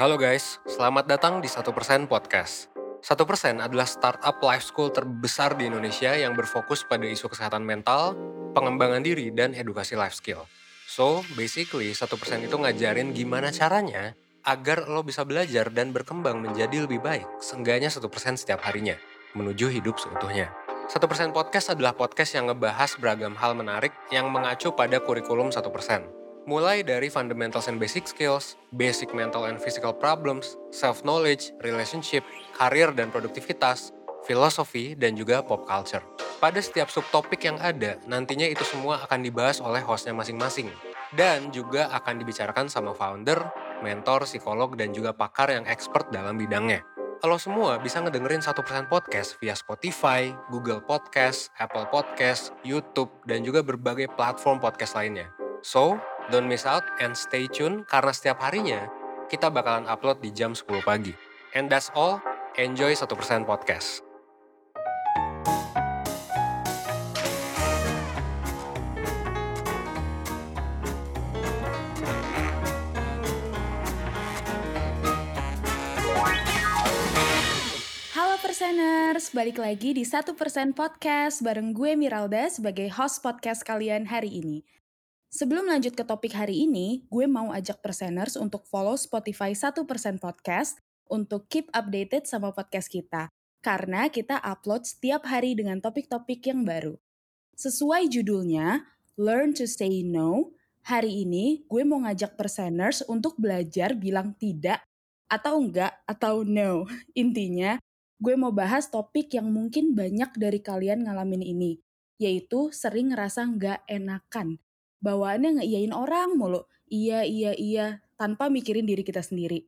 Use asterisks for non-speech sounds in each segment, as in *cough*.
Halo guys, selamat datang di 1% Podcast. 1% adalah startup life school terbesar di Indonesia yang berfokus pada isu kesehatan mental, pengembangan diri, dan edukasi life skill. So, basically 1% itu ngajarin gimana caranya agar lo bisa belajar dan berkembang menjadi lebih baik, seenggaknya 1% setiap harinya, menuju hidup seutuhnya. 1% Podcast adalah podcast yang ngebahas beragam hal menarik yang mengacu pada kurikulum 1%. Mulai dari fundamentals and basic skills, basic mental and physical problems, self-knowledge, relationship, karir dan produktivitas, filosofi, dan juga pop culture. Pada setiap subtopik yang ada, nantinya itu semua akan dibahas oleh hostnya masing-masing. Dan juga akan dibicarakan sama founder, mentor, psikolog, dan juga pakar yang expert dalam bidangnya. Lo semua bisa ngedengerin 1% podcast via Spotify, Google Podcast, Apple Podcast, YouTube, dan juga berbagai platform podcast lainnya. So, don't miss out and stay tune karena setiap harinya kita bakalan upload di jam 10 pagi. And that's all, enjoy 1% podcast. Perseners, balik lagi di 1% Podcast bareng gue Miralda sebagai host podcast kalian hari ini. Sebelum lanjut ke topik hari ini, gue mau ajak Perseners untuk follow Spotify 1% Podcast untuk keep updated sama podcast kita. Karena kita upload setiap hari dengan topik-topik yang baru. Sesuai judulnya, Learn to Say No, hari ini gue mau ngajak Perseners untuk belajar bilang tidak atau enggak atau no. *laughs* Intinya, gue mau bahas topik yang mungkin banyak dari kalian ngalamin ini, yaitu sering ngerasa nggak enakan. Bawaannya ngeiyain orang mulu, iya iya iya, tanpa mikirin diri kita sendiri.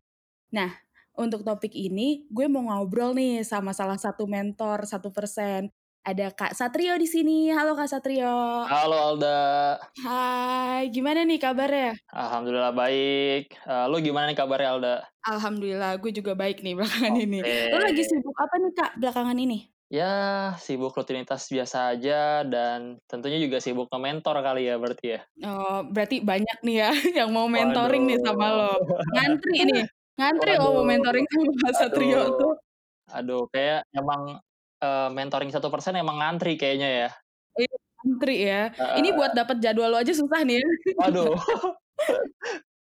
Nah, untuk topik ini, gue mau ngobrol nih sama salah satu mentor satu persen. Ada Kak Satrio di sini. Halo Kak Satrio. Halo Alda, Hai, gimana nih kabarnya? alhamdulillah baik. Eh, lu gimana nih kabarnya Alda? Alhamdulillah, gue juga baik nih belakangan ini. Oke. Lo lagi sibuk apa nih Kak belakangan ini? Ya sibuk rutinitas biasa aja dan tentunya juga sibuk ke mentor kali ya berarti ya. Oh, berarti banyak nih ya *laughs* yang mau mentoring nih sama lo. Ngantri nih, ngantri lo mau Waduh. mentoring sama *laughs* Kak Satrio Aduh. tuh. Aduh, kayak emang eh, mentoring satu persen emang ngantri kayaknya ya. Iya, ngantri ya. Heeh. Ini buat dapet jadwal lo aja susah nih ya. Waduh. *laughs*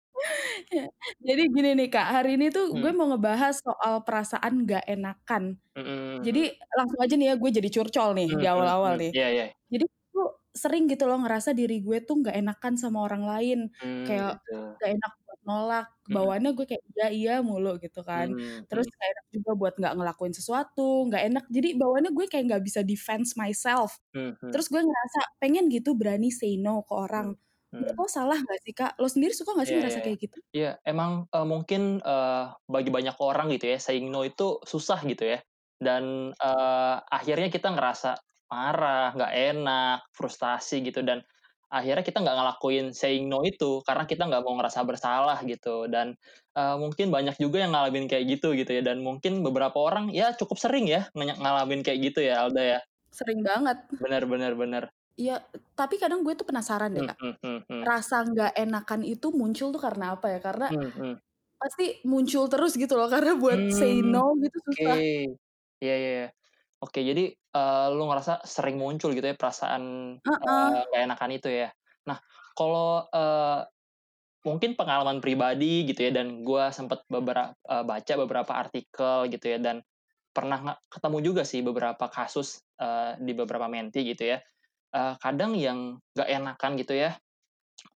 Ya, *laughs* Jadi gini nih Kak, hari ini tuh gue Hmm. mau ngebahas soal perasaan gak enakan. Mm-mm. Jadi langsung aja nih ya, gue jadi curcol nih di Hmm, awal-awal hmm, nih. Iya iya. Jadi tuh sering gitu loh ngerasa diri gue tuh gak enakan sama orang lain. Hmm, Kayak gitu. gak enak buat nolak. Hmm. Bawaannya gue kayak iya iya mulu gitu kan. Hmm, Terus hmm. gak enak juga buat gak ngelakuin sesuatu. Gak enak. Jadi bawaannya gue kayak gak bisa defense myself. Hmm, hmm. Terus gue ngerasa pengen gitu berani say no ke orang. Hmm. lo salah gak sih Kak? Lo sendiri suka gak sih Iya ngerasa iya. kayak gitu? Iya, emang eh, mungkin eh, bagi banyak orang gitu ya, saying no itu susah gitu ya. Dan eh, akhirnya kita ngerasa marah, nggak enak, frustasi gitu. Dan akhirnya kita nggak ngelakuin saying no itu karena kita nggak mau ngerasa bersalah gitu. Dan eh, mungkin banyak juga yang ngalamin kayak gitu gitu ya. Dan mungkin beberapa orang ya cukup sering ya ng- ngalamin kayak gitu ya Alda ya. Sering banget. Bener bener bener. Iya, tapi kadang gue tuh penasaran deh Hmm, Kak. hmm, hmm, hmm. Rasa gak enakan itu muncul tuh karena apa ya? Karena Hmm, hmm. pasti muncul terus gitu loh. Karena buat say Hmm, no gitu Oke, susah. iya iya. iya. Oke, jadi eh, lu ngerasa sering muncul gitu ya perasaan Heeh. eh, gak enakan itu ya. Nah, kalau eh, mungkin pengalaman pribadi gitu ya, dan gua sempet beberapa eh, baca beberapa artikel gitu ya, dan pernah nggak ketemu juga sih beberapa kasus eh, di beberapa menti gitu ya. Eh, kadang yang gak enakan gitu ya.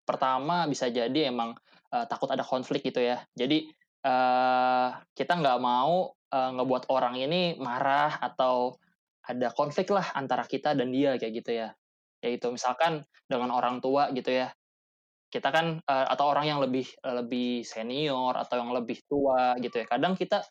Pertama bisa jadi emang eh, takut ada konflik gitu ya. Jadi eh kita nggak mau eh, ngebuat orang ini marah atau ada konflik lah antara kita dan dia kayak gitu ya. Yaitu misalkan dengan orang tua gitu ya. Kita kan eh, atau orang yang lebih lebih senior atau yang lebih tua gitu ya. Kadang kita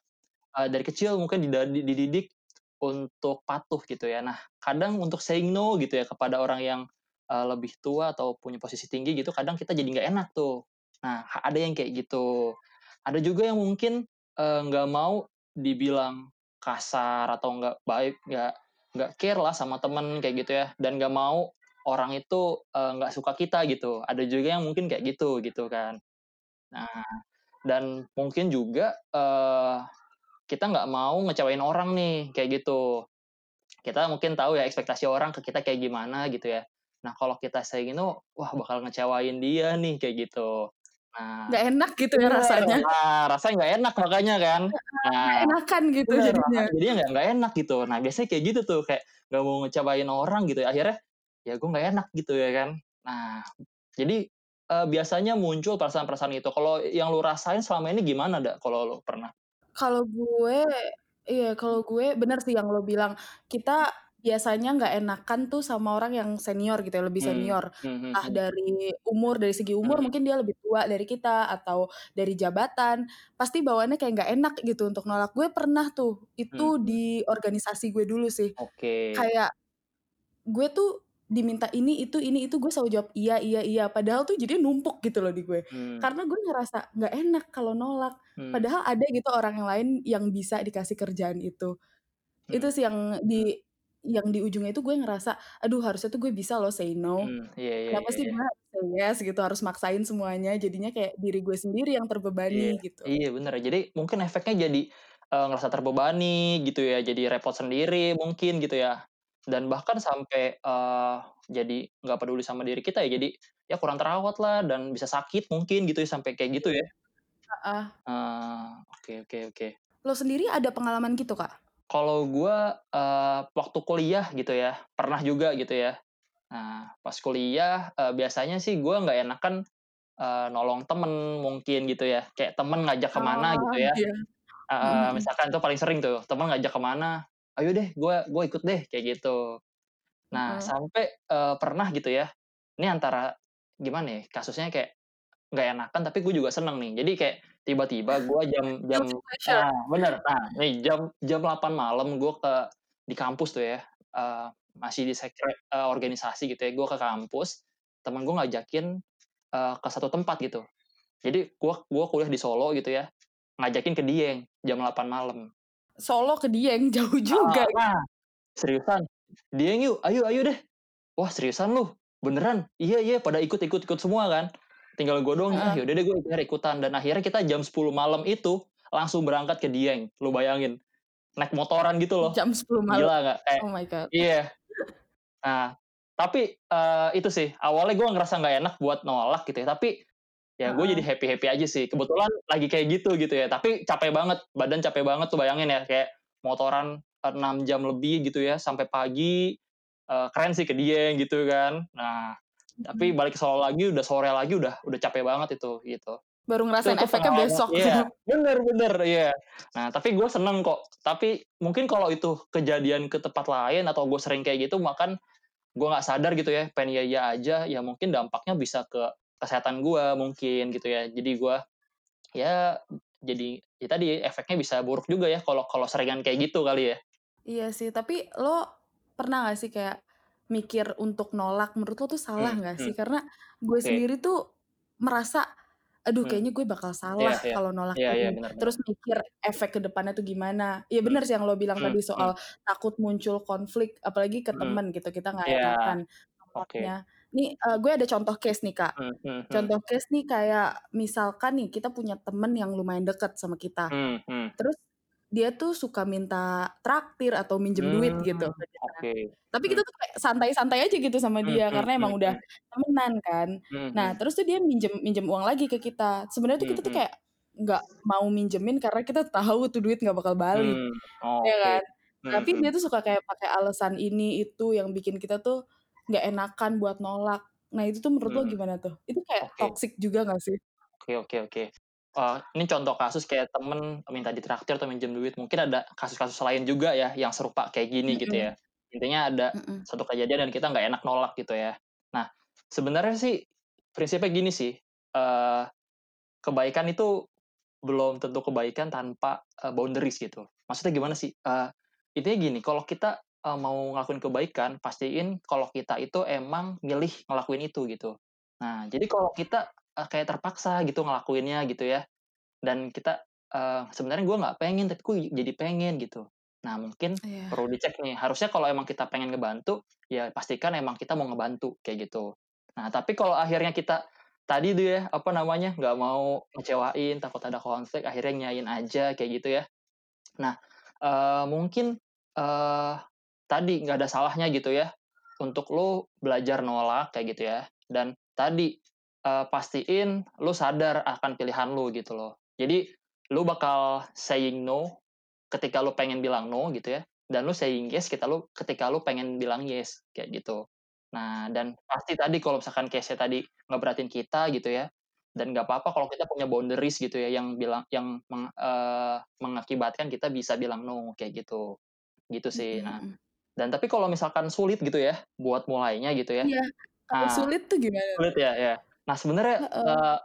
eh, dari kecil mungkin dididik untuk patuh gitu ya. Nah, kadang untuk saying no gitu ya kepada orang yang eh, lebih tua atau punya posisi tinggi gitu, kadang kita jadi nggak enak tuh. Nah, ada yang kayak gitu. Ada juga yang mungkin eh, nggak mau dibilang kasar atau nggak baik, nggak nggak care lah sama temen kayak gitu ya, dan nggak mau orang itu eh, nggak suka kita gitu. Ada juga yang mungkin kayak gitu gitu kan. Nah, dan mungkin juga uh, kita nggak mau ngecewain orang nih kayak gitu. Kita mungkin tahu ya ekspektasi orang ke kita kayak gimana gitu ya. Nah kalau kita say gini wah bakal ngecewain dia nih kayak gitu. Nah nggak enak gitu ya rasanya. nah rasanya nggak enak makanya kan. Nah enakan gitu bener, jadinya. jadinya nggak nggak enak gitu. Nah biasanya kayak gitu tuh kayak nggak mau ngecewain orang gitu ya. Akhirnya ya gue nggak enak gitu ya kan. Nah jadi uh, biasanya muncul perasaan-perasaan itu. Kalau yang lu rasain selama ini gimana, dak? Kalau lu pernah? Kalau gue iya, kalau gue bener sih yang lo bilang, kita biasanya nggak enakan tuh sama orang yang senior gitu ya, lebih hmm, senior. Hmm, Entah dari umur, dari segi umur hmm. mungkin dia lebih tua dari kita atau dari jabatan, pasti bawaannya kayak nggak enak gitu untuk nolak. Gue pernah tuh, itu hmm. di organisasi gue dulu sih. Oke. Kayak gue tuh diminta ini itu ini itu gue selalu jawab iya iya iya padahal tuh jadi numpuk gitu loh di gue hmm. karena gue ngerasa nggak enak kalau nolak hmm. padahal ada gitu orang yang lain yang bisa dikasih kerjaan itu hmm. itu sih yang di yang di ujungnya itu gue ngerasa aduh harusnya tuh gue bisa loh say no hmm. yeah, yeah, kenapa yeah, sih yeah. gue yes gitu harus maksain semuanya jadinya kayak diri gue sendiri yang terbebani yeah. gitu iya bener jadi mungkin efeknya jadi uh, ngerasa terbebani gitu ya jadi repot sendiri mungkin gitu ya dan bahkan sampai uh, jadi nggak peduli sama diri kita ya jadi ya kurang terawat lah dan bisa sakit mungkin gitu ya sampai kayak gitu ya. Uh, oke oke oke. Lo sendiri ada pengalaman gitu kak? Kalau gue uh, waktu kuliah gitu ya pernah juga gitu ya. Nah pas kuliah uh, biasanya sih gue nggak enakan uh, nolong temen mungkin gitu ya. Kayak temen ngajak ke mana oh, gitu ya. iya. uh, misalkan itu paling sering tuh temen ngajak ke mana ayo deh gue gue ikut deh kayak gitu. Nah hmm. sampai uh, pernah gitu ya ini antara gimana ya kasusnya kayak nggak enakan tapi gue juga seneng nih. Jadi kayak tiba-tiba gue *laughs* jam jam ah bener nah nih jam jam 8 malam gue ke di kampus tuh ya uh, masih di sekret uh, organisasi gitu ya gue ke kampus teman gue ngajakin uh, ke satu tempat gitu. Jadi gue gua kuliah di Solo gitu ya ngajakin ke Dieng jam 8 malam Solo ke Dieng *laughs* jauh juga. Ah, nah, seriusan. Dieng yuk, ayo ayo deh. Wah seriusan lu, beneran? Iya iya, pada ikut ikut ikut semua kan. Tinggal gue doang, uh. yaudah deh gue ikutan. Dan akhirnya kita jam 10 malam itu langsung berangkat ke Dieng. Lu bayangin, naik motoran gitu loh. Jam 10 malam. Gila gak? Eh, oh my god. Iya. Nah, tapi uh, itu sih awalnya gue ngerasa nggak enak buat nolak gitu ya. Tapi ya gue jadi happy happy aja sih. Kebetulan lagi kayak gitu gitu ya. Tapi capek banget. Badan capek banget tuh bayangin ya. Kayak motoran 6 jam lebih gitu ya sampai pagi uh, keren sih ke dia gitu kan. Nah tapi balik ke Solo lagi udah sore lagi udah udah capek banget itu gitu. Baru ngerasain itu, efeknya besok. Iya, *laughs* bener bener iya. Nah tapi gue seneng kok. Tapi mungkin kalau itu kejadian ke tempat lain atau gue sering kayak gitu makan gue nggak sadar gitu ya. Pengen ya ya aja ya mungkin dampaknya bisa ke kesehatan gue mungkin gitu ya jadi gue ya jadi ya tadi efeknya bisa buruk juga ya kalau kalau seringan kayak gitu kali ya iya sih tapi lo pernah gak sih kayak mikir untuk nolak menurut lo tuh salah hmm, nggak hmm, sih karena gue okay. sendiri tuh merasa aduh hmm. kayaknya gue bakal salah yeah, yeah. kalau nolak yeah, yeah, bener, terus mikir efek ke depannya tuh gimana iya hmm. bener sih yang lo bilang hmm. tadi soal hmm. takut muncul konflik apalagi ke hmm. temen gitu kita nggak yeah. enakan okay. Nih uh, gue ada contoh case nih kak. Hmm, hmm, hmm. Contoh case nih kayak misalkan nih kita punya temen yang lumayan deket sama kita. Hmm, hmm. Terus dia tuh suka minta traktir atau minjem hmm, duit gitu. Okay. Tapi kita tuh kayak santai-santai aja gitu sama dia hmm, karena emang hmm, udah temenan kan. Hmm, nah terus tuh dia minjem minjem uang lagi ke kita. Sebenarnya tuh kita tuh kayak nggak mau minjemin karena kita tahu tuh duit nggak bakal balik, hmm, oh, ya kan. Hmm, Tapi dia tuh suka kayak pakai alasan ini itu yang bikin kita tuh nggak enakan buat nolak. Nah itu tuh menurut hmm. lo gimana tuh? Itu kayak okay. toxic juga gak sih? Oke okay, oke okay, oke. Okay. Uh, ini contoh kasus kayak temen minta ditraktir atau minjem duit. Mungkin ada kasus-kasus lain juga ya yang serupa kayak gini mm -hmm. gitu ya. Intinya ada mm -hmm. satu kejadian dan kita nggak enak nolak gitu ya. Nah sebenarnya sih prinsipnya gini sih. Uh, kebaikan itu belum tentu kebaikan tanpa uh, boundaries gitu. Maksudnya gimana sih? Uh, intinya gini, kalau kita uh, mau ngelakuin kebaikan, pastiin kalau kita itu emang milih ngelakuin itu gitu. Nah, jadi kalau kita uh, kayak terpaksa gitu ngelakuinnya gitu ya, dan kita uh, sebenarnya gue nggak pengen tapi gue jadi pengen gitu. Nah, mungkin yeah. perlu dicek nih. Harusnya kalau emang kita pengen ngebantu, ya pastikan emang kita mau ngebantu kayak gitu. Nah, tapi kalau akhirnya kita tadi tuh ya, apa namanya, nggak mau ngecewain, takut ada konflik, akhirnya ngiyain aja, kayak gitu ya. Nah, eee, mungkin, eee, tadi nggak ada salahnya gitu ya, untuk lu belajar nolak kayak gitu ya, dan tadi, eee, pastiin lu sadar akan pilihan lu gitu loh. Jadi, lu bakal saying no ketika lu pengen bilang no gitu ya, dan lu saying yes kita lu ketika lu pengen bilang yes, kayak gitu. Nah, dan pasti tadi kalau misalkan case-nya tadi ngeberatin kita gitu ya, dan nggak apa-apa kalau kita punya boundaries gitu ya, yang bilang yang meng eee, mengakibatkan kita bisa bilang no, kayak gitu. Gitu sih. Mhm Nah, mhm. Dan tapi kalau misalkan sulit gitu ya, buat mulainya gitu ya, Iya, nah sulit tuh gimana sulit ya? Ya. Nah, sebenarnya, Heeh. eee,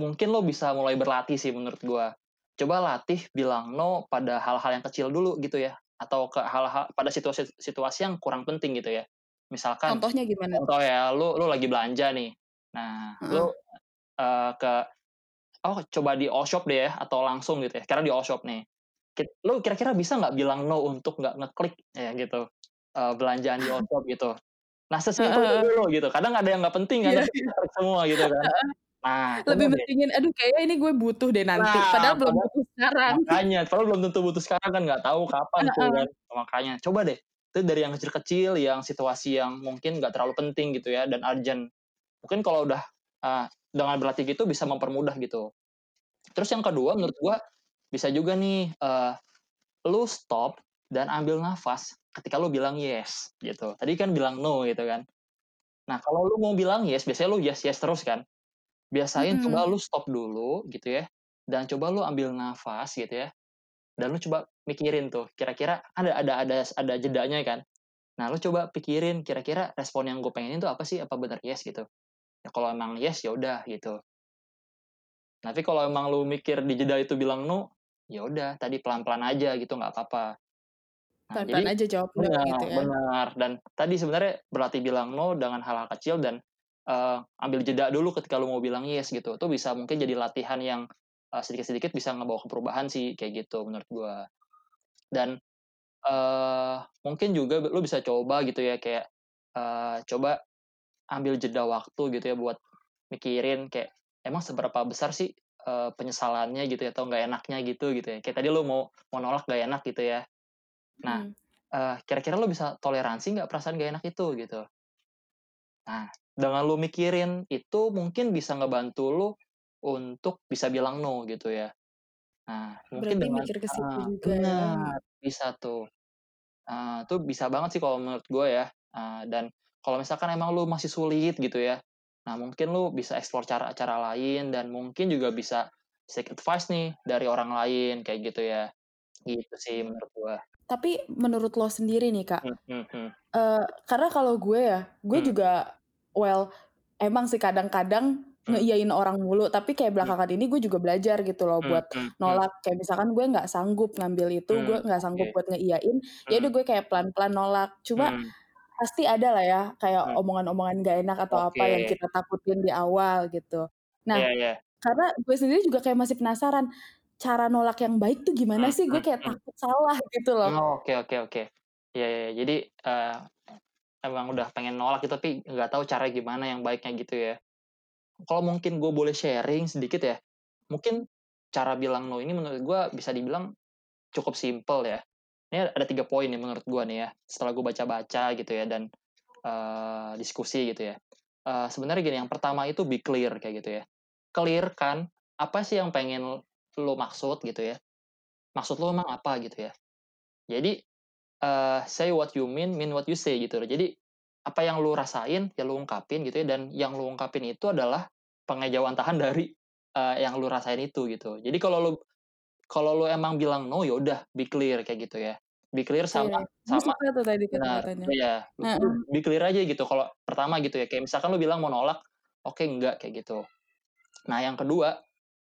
mungkin lo bisa mulai berlatih sih menurut gua. Coba latih bilang no pada hal-hal yang kecil dulu gitu ya, atau ke hal-hal pada situasi situasi yang kurang penting gitu ya. Misalkan, Contohnya gimana contoh ya, lu lu lagi belanja nih, nah lu, Heeh. eee, ke oh coba di all shop deh ya, atau langsung gitu ya, sekarang di all shop nih. Lu kira-kira bisa nggak bilang no untuk nggak ngeklik ya gitu, eee, belanjaan di *laughs* shop gitu. Nah, sesimpel itu heeh. dulu gitu, kadang ada yang nggak penting kan, Iya tapi iya. semua gitu kan. Nah, Lebih deh mentingin, "Aduh kayaknya ini gue butuh deh nanti," Nah, padahal belum butuh sekarang. makanya, padahal belum tentu butuh sekarang kan, nggak tahu kapan tuh Heeh. kan, makanya. Coba deh, itu dari yang kecil-kecil, yang situasi yang mungkin nggak terlalu penting gitu ya, dan urgent. Mungkin kalau udah, eee, dengan berlatih gitu bisa mempermudah gitu. Terus yang kedua menurut gua, bisa juga nih, eee, lu stop dan ambil nafas ketika lu bilang yes, gitu. Tadi kan bilang no gitu kan. Nah, kalau lu mau bilang yes, biasanya lu yes yes terus kan. Biasain coba Mhm. lu stop dulu gitu ya, dan coba lu ambil nafas gitu ya, dan lu coba mikirin tuh, kira-kira ada ada ada ada jedanya kan. Nah, lu coba pikirin, kira-kira respon yang gue pengenin tuh apa sih, apa bener yes gitu. Ya kalau emang yes, ya udah gitu. Tapi kalau emang lu mikir di jeda itu bilang no, ya udah tadi pelan-pelan aja gitu, nggak apa-apa. Nah, Pelan-pelan jadi aja jawab no gitu benar ya. benar, dan tadi sebenarnya berlatih bilang no dengan hal-hal kecil dan, eee, ambil jeda dulu ketika lu mau bilang yes gitu. Itu bisa mungkin jadi latihan yang, eee, sedikit-sedikit bisa ngebawa ke perubahan sih, kayak gitu menurut gua. Dan, eee, mungkin juga lu bisa coba gitu ya, kayak, eee, coba ambil jeda waktu gitu ya buat mikirin kayak, emang seberapa besar sih, eee, penyesalannya gitu ya, atau nggak enaknya gitu gitu ya. Kayak tadi lu mau mau nolak nggak enak gitu ya. Nah, Mhm. eee, kira-kira lu bisa toleransi nggak perasaan nggak enak itu gitu. Nah, dengan lu mikirin itu mungkin bisa ngebantu lu untuk bisa bilang no gitu ya. Nah, mungkin Berarti dengan mikir ke situ heeh, juga bener, bisa tuh. Eee, itu bisa banget sih kalau menurut gue ya, eee, dan kalau misalkan emang lu masih sulit gitu ya, nah mungkin lu bisa explore cara-cara lain dan mungkin juga bisa seek advice nih dari orang lain, kayak gitu ya. Gitu sih menurut gua. Tapi menurut lo sendiri nih Kak, Mhm mhm. eee, karena kalau gue ya, gue Mmm. juga well, emang sih kadang-kadang Mmm. ngeiyain orang mulu, tapi kayak Mmm. belakangan ini gue juga belajar gitu loh Mmm buat nolak. Kayak misalkan gue nggak sanggup ngambil itu, gue nggak sanggup buat ngeiyain, ya udah gue kayak pelan-pelan nolak. Cuma. Pasti ada lah ya, kayak Mmm. omongan-omongan nggak enak atau apa yang Oke. kita takutin di awal gitu. Nah, Iya iya. karena gue sendiri juga kayak masih penasaran, cara nolak yang baik tuh gimana Mmm sih? Gue mmm kayak mmm. takut salah gitu loh. Oh, oke oke oke. Iya iya, jadi, eee, emang udah pengen nolak gitu, tapi nggak tahu caranya gimana yang baiknya gitu ya. Kalau mungkin gue boleh sharing sedikit ya, mungkin cara bilang no ini menurut gue bisa dibilang cukup simpel ya. Ini ada 3 poin nih menurut gue nih ya, setelah gue baca-baca gitu ya dan, eee, diskusi gitu ya. Eee, sebenarnya gini, yang pertama itu be clear kayak gitu ya. Clear-kan apa sih yang pengen lu maksud gitu ya. Maksud lu emang apa gitu ya. Jadi, eee, say what you mean, mean what you say gitu loh. Jadi, apa yang lu rasain, ya lu ungkapin gitu ya, dan yang lu ungkapin itu adalah pengejauhantahan dari, eee, yang lu rasain itu gitu. Jadi kalau lu kalau lu emang bilang no, ya udah be clear kayak gitu ya. Be clear Oke, sama gue sama tuh tadi benar, iya, lu Heeh. be clear aja gitu kalau pertama gitu ya, kayak misalkan lu bilang mau nolak, oke, enggak, kayak gitu. Nah, yang kedua,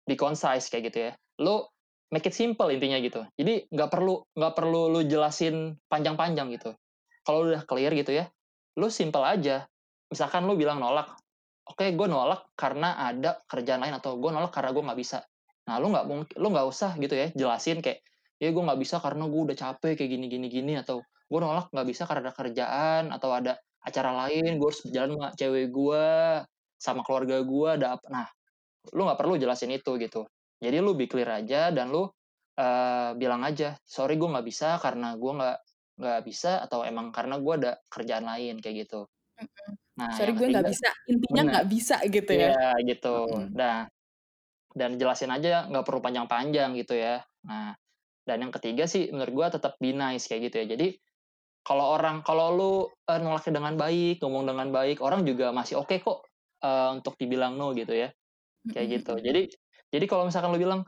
be concise kayak gitu ya. Lu make it simple intinya gitu. Jadi nggak perlu nggak perlu lu jelasin panjang-panjang gitu. Kalau udah clear gitu ya, lu simpel aja. Misalkan lu bilang nolak, "Oke, gue nolak karena ada kerjaan lain," atau, "Gue nolak karena gue nggak bisa." Nah, lu nggak mungk lu nggak usah gitu ya jelasin kayak, "Ya gue nggak bisa karena gue udah capek kayak gini gini gini," atau, "Gue nolak nggak bisa karena ada kerjaan atau ada acara lain, gue harus jalan sama cewek gue." sama keluarga gue ada apa. Nah, lu nggak perlu jelasin itu gitu. Jadi lu be clear aja dan lu uh, bilang aja, sorry gue nggak bisa karena gue nggak nggak bisa atau emang karena gue ada kerjaan lain kayak gitu. Nah, Sorry gue nggak bisa, intinya nggak bisa gitu ya. Iya gitu. Mm-mm. Nah, dan jelasin aja nggak perlu panjang-panjang gitu ya. Nah, dan yang ketiga sih menurut gue tetap be nice kayak gitu ya. Jadi kalau orang kalau lu uh, nolaknya dengan baik, ngomong dengan baik, orang juga masih oke okay kok uh, untuk dibilang no gitu ya. Kayak gitu. Jadi jadi kalau misalkan lu bilang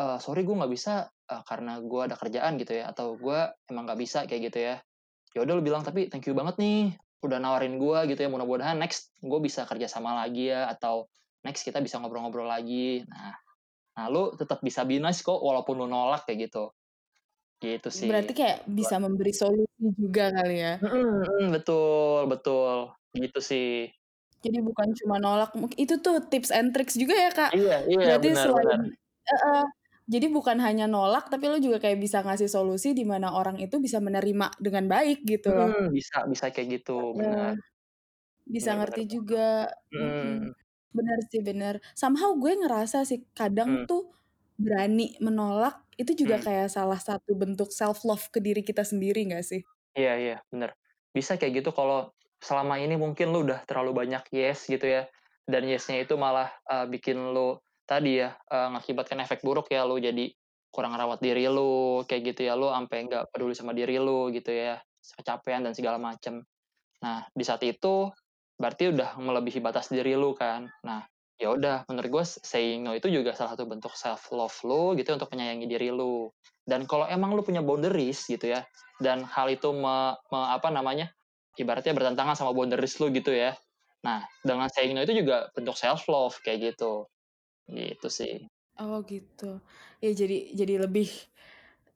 uh, sorry gue nggak bisa uh, karena gue ada kerjaan gitu ya atau gue emang nggak bisa kayak gitu ya. Ya udah lu bilang tapi thank you banget nih udah nawarin gue gitu ya mudah-mudahan next gue bisa kerja sama lagi ya atau next kita bisa ngobrol-ngobrol lagi nah nah lu tetap bisa be nice kok walaupun lu nolak kayak gitu gitu sih Berarti kayak bisa memberi solusi juga kali ya. Mm-mm, betul betul gitu sih Jadi bukan cuma nolak, itu tuh tips and tricks juga ya kak. iya iya Berarti benar selain benar uh, uh, jadi bukan hanya nolak tapi lo juga kayak bisa ngasih solusi di mana orang itu bisa menerima dengan baik gitu loh. Hmm, bisa bisa kayak gitu benar. Bisa Benar, ngerti benar. juga. Hmm. Bener sih bener. Somehow gue ngerasa sih kadang Hmm. tuh berani menolak itu juga Hmm. kayak salah satu bentuk self love ke diri kita sendiri gak sih? Iya iya bener. Bisa kayak gitu kalau selama ini mungkin lu udah terlalu banyak yes gitu ya. Dan yesnya itu malah uh, bikin lu tadi ya uh, mengakibatkan efek buruk ya lu jadi kurang rawat diri lu kayak gitu ya lu sampai nggak peduli sama diri lu gitu ya kecapean dan segala macem. Nah di saat itu berarti udah melebihi batas diri lu kan. Nah ya udah menurut gue saying no itu juga salah satu bentuk self love lu gitu untuk menyayangi diri lu. Dan kalau emang lu punya boundaries gitu ya dan hal itu me, me, apa namanya ibaratnya bertentangan sama boundaries lu gitu ya. Nah dengan saying no itu juga bentuk self love kayak gitu. Gitu sih. Oh gitu. Ya jadi jadi lebih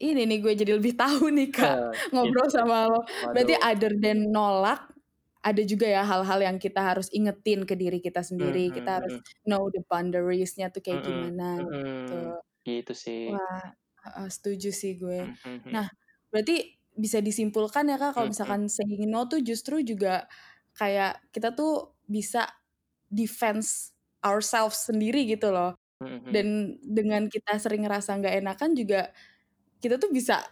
ini nih gue jadi lebih tahu nih kak Eh, ngobrol gitu. sama lo. Berarti Waduh. other than nolak ada juga ya hal-hal yang kita harus ingetin ke diri kita sendiri. Hmm, Kita hmm, harus hmm. know the boundaries-nya tuh kayak Hmm, gimana gitu. hmm. Gitu sih. Wah, uh, setuju sih gue. Hmm, hmm, hmm. Nah, berarti bisa disimpulkan ya kak kalau Hmm, hmm. misalkan saying no tuh justru juga kayak kita tuh bisa defense ourselves sendiri gitu loh. Hmm, hmm. Dan dengan kita sering ngerasa nggak enakan juga kita tuh bisa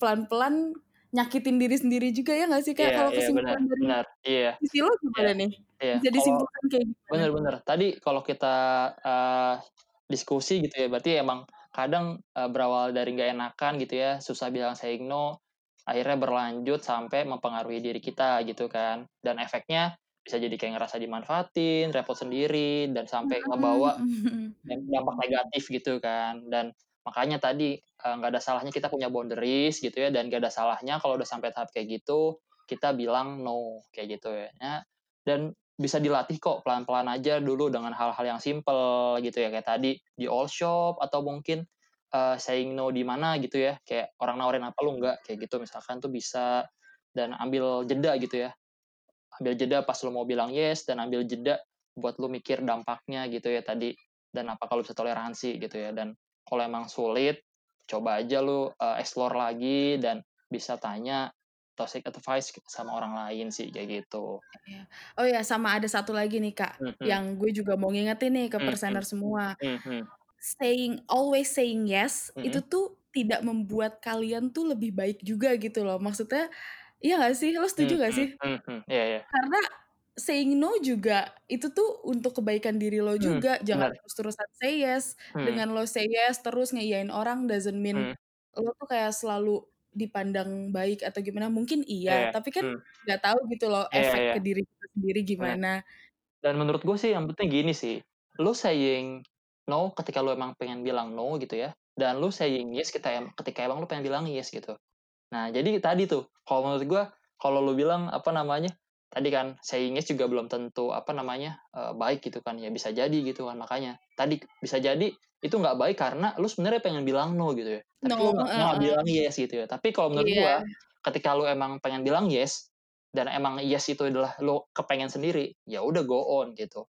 pelan-pelan nyakitin diri sendiri juga ya nggak sih kak? Iya, Kalau iya benar, kesimpulan dari benar. Iya. sisi lo gimana Iya. nih? Bisa Kalau disimpulkan kayak gimana? bener-bener tadi kalau kita uh, diskusi gitu ya, berarti emang kadang uh, berawal dari nggak enakan gitu ya, susah bilang saying no, akhirnya berlanjut sampai mempengaruhi diri kita gitu kan. Dan efeknya bisa jadi kayak ngerasa dimanfaatin, repot sendiri, dan sampai ngebawa *laughs* dampak negatif gitu kan. Dan makanya tadi uh, nggak ada salahnya kita punya boundaries gitu ya, dan nggak ada salahnya kalau udah sampai tahap kayak gitu, kita bilang no kayak gitu ya. Ya, Dan bisa dilatih kok pelan-pelan aja dulu dengan hal-hal yang simple gitu ya. Kayak tadi di all shop atau mungkin uh, saying no di mana gitu ya. Kayak orang nawarin apa lu enggak kayak gitu misalkan tuh bisa. Dan ambil jeda gitu ya. Ambil jeda pas lu mau bilang yes dan ambil jeda buat lu mikir dampaknya gitu ya tadi. Dan apa kalau bisa toleransi gitu ya. Dan kalau emang sulit coba aja lu uh, explore lagi dan bisa tanya atau seek advice sama orang lain sih kayak gitu. Oh ya sama ada satu lagi nih kak, Hmm, hmm. yang gue juga mau ngingetin nih ke Hmm, persener hmm. semua. Hmm, hmm. Saying always saying yes Hmm. itu tuh tidak membuat kalian tuh lebih baik juga gitu loh. Maksudnya iya gak sih? Lo setuju Hmm, gak sih? hmm, hmm. Iya, iya. Karena saying no juga itu tuh untuk kebaikan diri lo Hmm, juga. Jangan benar. terus-terusan say yes. Hmm. Dengan lo say yes terus ngeiyain orang doesn't mean Hmm. lo tuh kayak selalu dipandang baik atau gimana. Mungkin iya, Iya, tapi kan hmm. nggak tahu gitu loh Iya, efek iya. ke diri kita sendiri Benar. gimana. Dan menurut gue sih yang penting gini sih, lu saying no ketika lu emang pengen bilang no gitu ya, dan lu saying yes ketika, em- ketika emang lu pengen bilang yes gitu. Nah jadi tadi tuh, kalau menurut gue, kalau lu bilang apa namanya, tadi kan saying yes juga belum tentu apa namanya eh, baik gitu kan, ya bisa jadi gitu kan makanya. Tadi bisa jadi itu nggak baik karena lu sebenarnya pengen bilang no gitu ya, tapi No, lu nggak eh. bilang yes gitu ya. Tapi kalau menurut Iya. gua, ketika lu emang pengen bilang yes dan emang yes itu adalah lu kepengen sendiri, ya udah go on gitu.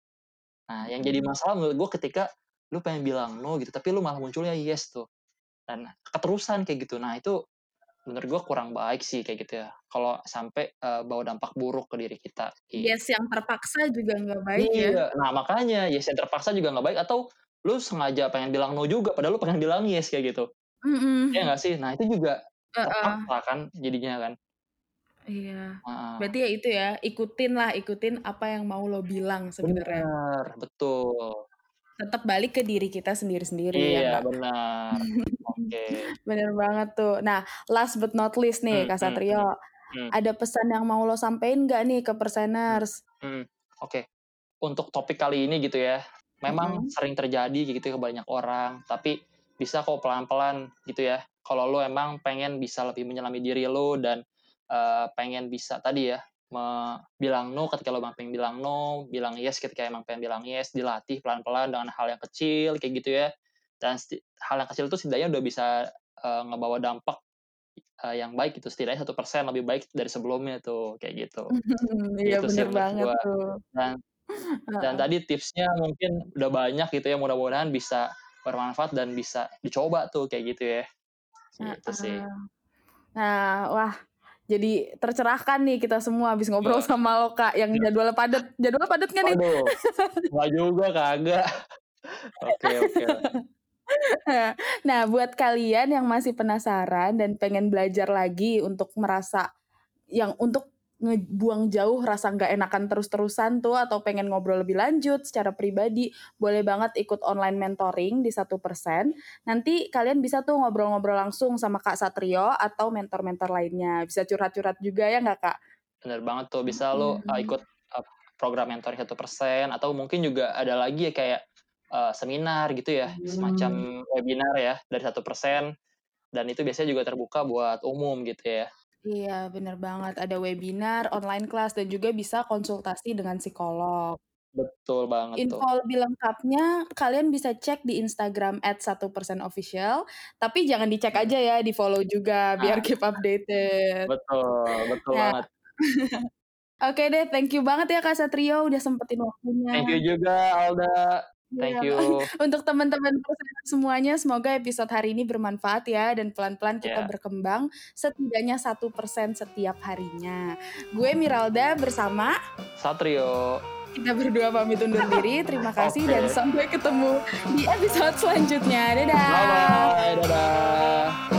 Nah, yang jadi Hmm. masalah menurut gue ketika lu pengen bilang no gitu, tapi lu malah munculnya yes tuh. Dan keterusan kayak gitu. Nah, itu menurut gue kurang baik sih kayak gitu ya. Kalau sampai uh, bawa dampak buruk ke diri kita. Yes, yang terpaksa juga nggak baik iya. ya. Nah makanya yes yang terpaksa juga nggak baik atau lu sengaja pengen bilang no juga padahal lu pengen bilang yes kayak gitu. Mm -hmm. Ya nggak sih? Nah itu juga terpaksa uh -uh. kan jadinya kan. Iya. Uh. Berarti ya itu ya, ikutin lah, ikutin apa yang mau lo bilang sebenarnya. Benar, betul. Tetap balik ke diri kita sendiri-sendiri iya, ya, Iya, benar. *laughs* Oke. Okay. Bener banget tuh. Nah, last but not least nih, hmm, Kak Satrio. Hmm, hmm. Ada pesan yang mau lo sampein gak nih ke perseners? Hmm, Oke. Okay. Untuk topik kali ini gitu ya, memang hmm. sering terjadi gitu ke banyak orang, tapi bisa kok pelan-pelan gitu ya. Kalau lo emang pengen bisa lebih menyelami diri lo dan uh, pengen bisa tadi ya bilang no ketika lo emang pengen bilang no, bilang yes ketika emang pengen bilang yes, dilatih pelan-pelan dengan hal yang kecil kayak gitu ya. Dan hal yang kecil itu setidaknya udah bisa uh, ngebawa dampak uh, yang baik itu setidaknya satu persen lebih baik dari sebelumnya tuh kayak gitu. *laughs* Iya gitu bener banget gua. tuh. Dan dan tadi tipsnya mungkin udah banyak gitu ya mudah-mudahan bisa bermanfaat dan bisa dicoba tuh kayak gitu ya. Gitu sih. Nah, wah jadi tercerahkan nih kita semua habis ngobrol ya. sama lo kak yang ya. jadwal padat jadwal padat kan nih Aduh, nggak juga kagak oke oke *laughs* nah buat kalian yang masih penasaran dan pengen belajar lagi untuk merasa yang untuk ngebuang jauh rasa nggak enakan terus-terusan tuh atau pengen ngobrol lebih lanjut secara pribadi boleh banget ikut online mentoring di satu persen. Nanti kalian bisa tuh ngobrol-ngobrol langsung sama kak Satrio atau mentor-mentor lainnya. Bisa curhat-curhat juga ya nggak kak? Bener banget tuh bisa hmm. lo uh, ikut uh, program mentoring satu persen atau mungkin juga ada lagi ya kayak uh, seminar gitu ya hmm. semacam webinar ya dari satu persen. Dan itu biasanya juga terbuka buat umum gitu ya Iya, bener banget. Ada webinar, online class, dan juga bisa konsultasi dengan psikolog. Betul banget Info tuh. lebih lengkapnya kalian bisa cek di Instagram @1%official, tapi jangan dicek aja ya, di-follow juga biar ah. keep updated. Betul, betul nah. banget. *laughs* Oke deh, thank you banget ya Kak Satrio udah sempetin waktunya. Thank you juga Alda. Thank iya. you. *laughs* Untuk teman-teman semuanya, semoga episode hari ini bermanfaat ya dan pelan-pelan kita yeah. berkembang setidaknya satu persen setiap harinya. Gue Miralda bersama Satrio. Kita berdua pamit undur diri. Terima kasih okay. dan sampai ketemu di episode selanjutnya. Dadah. Bye bye. Dadah.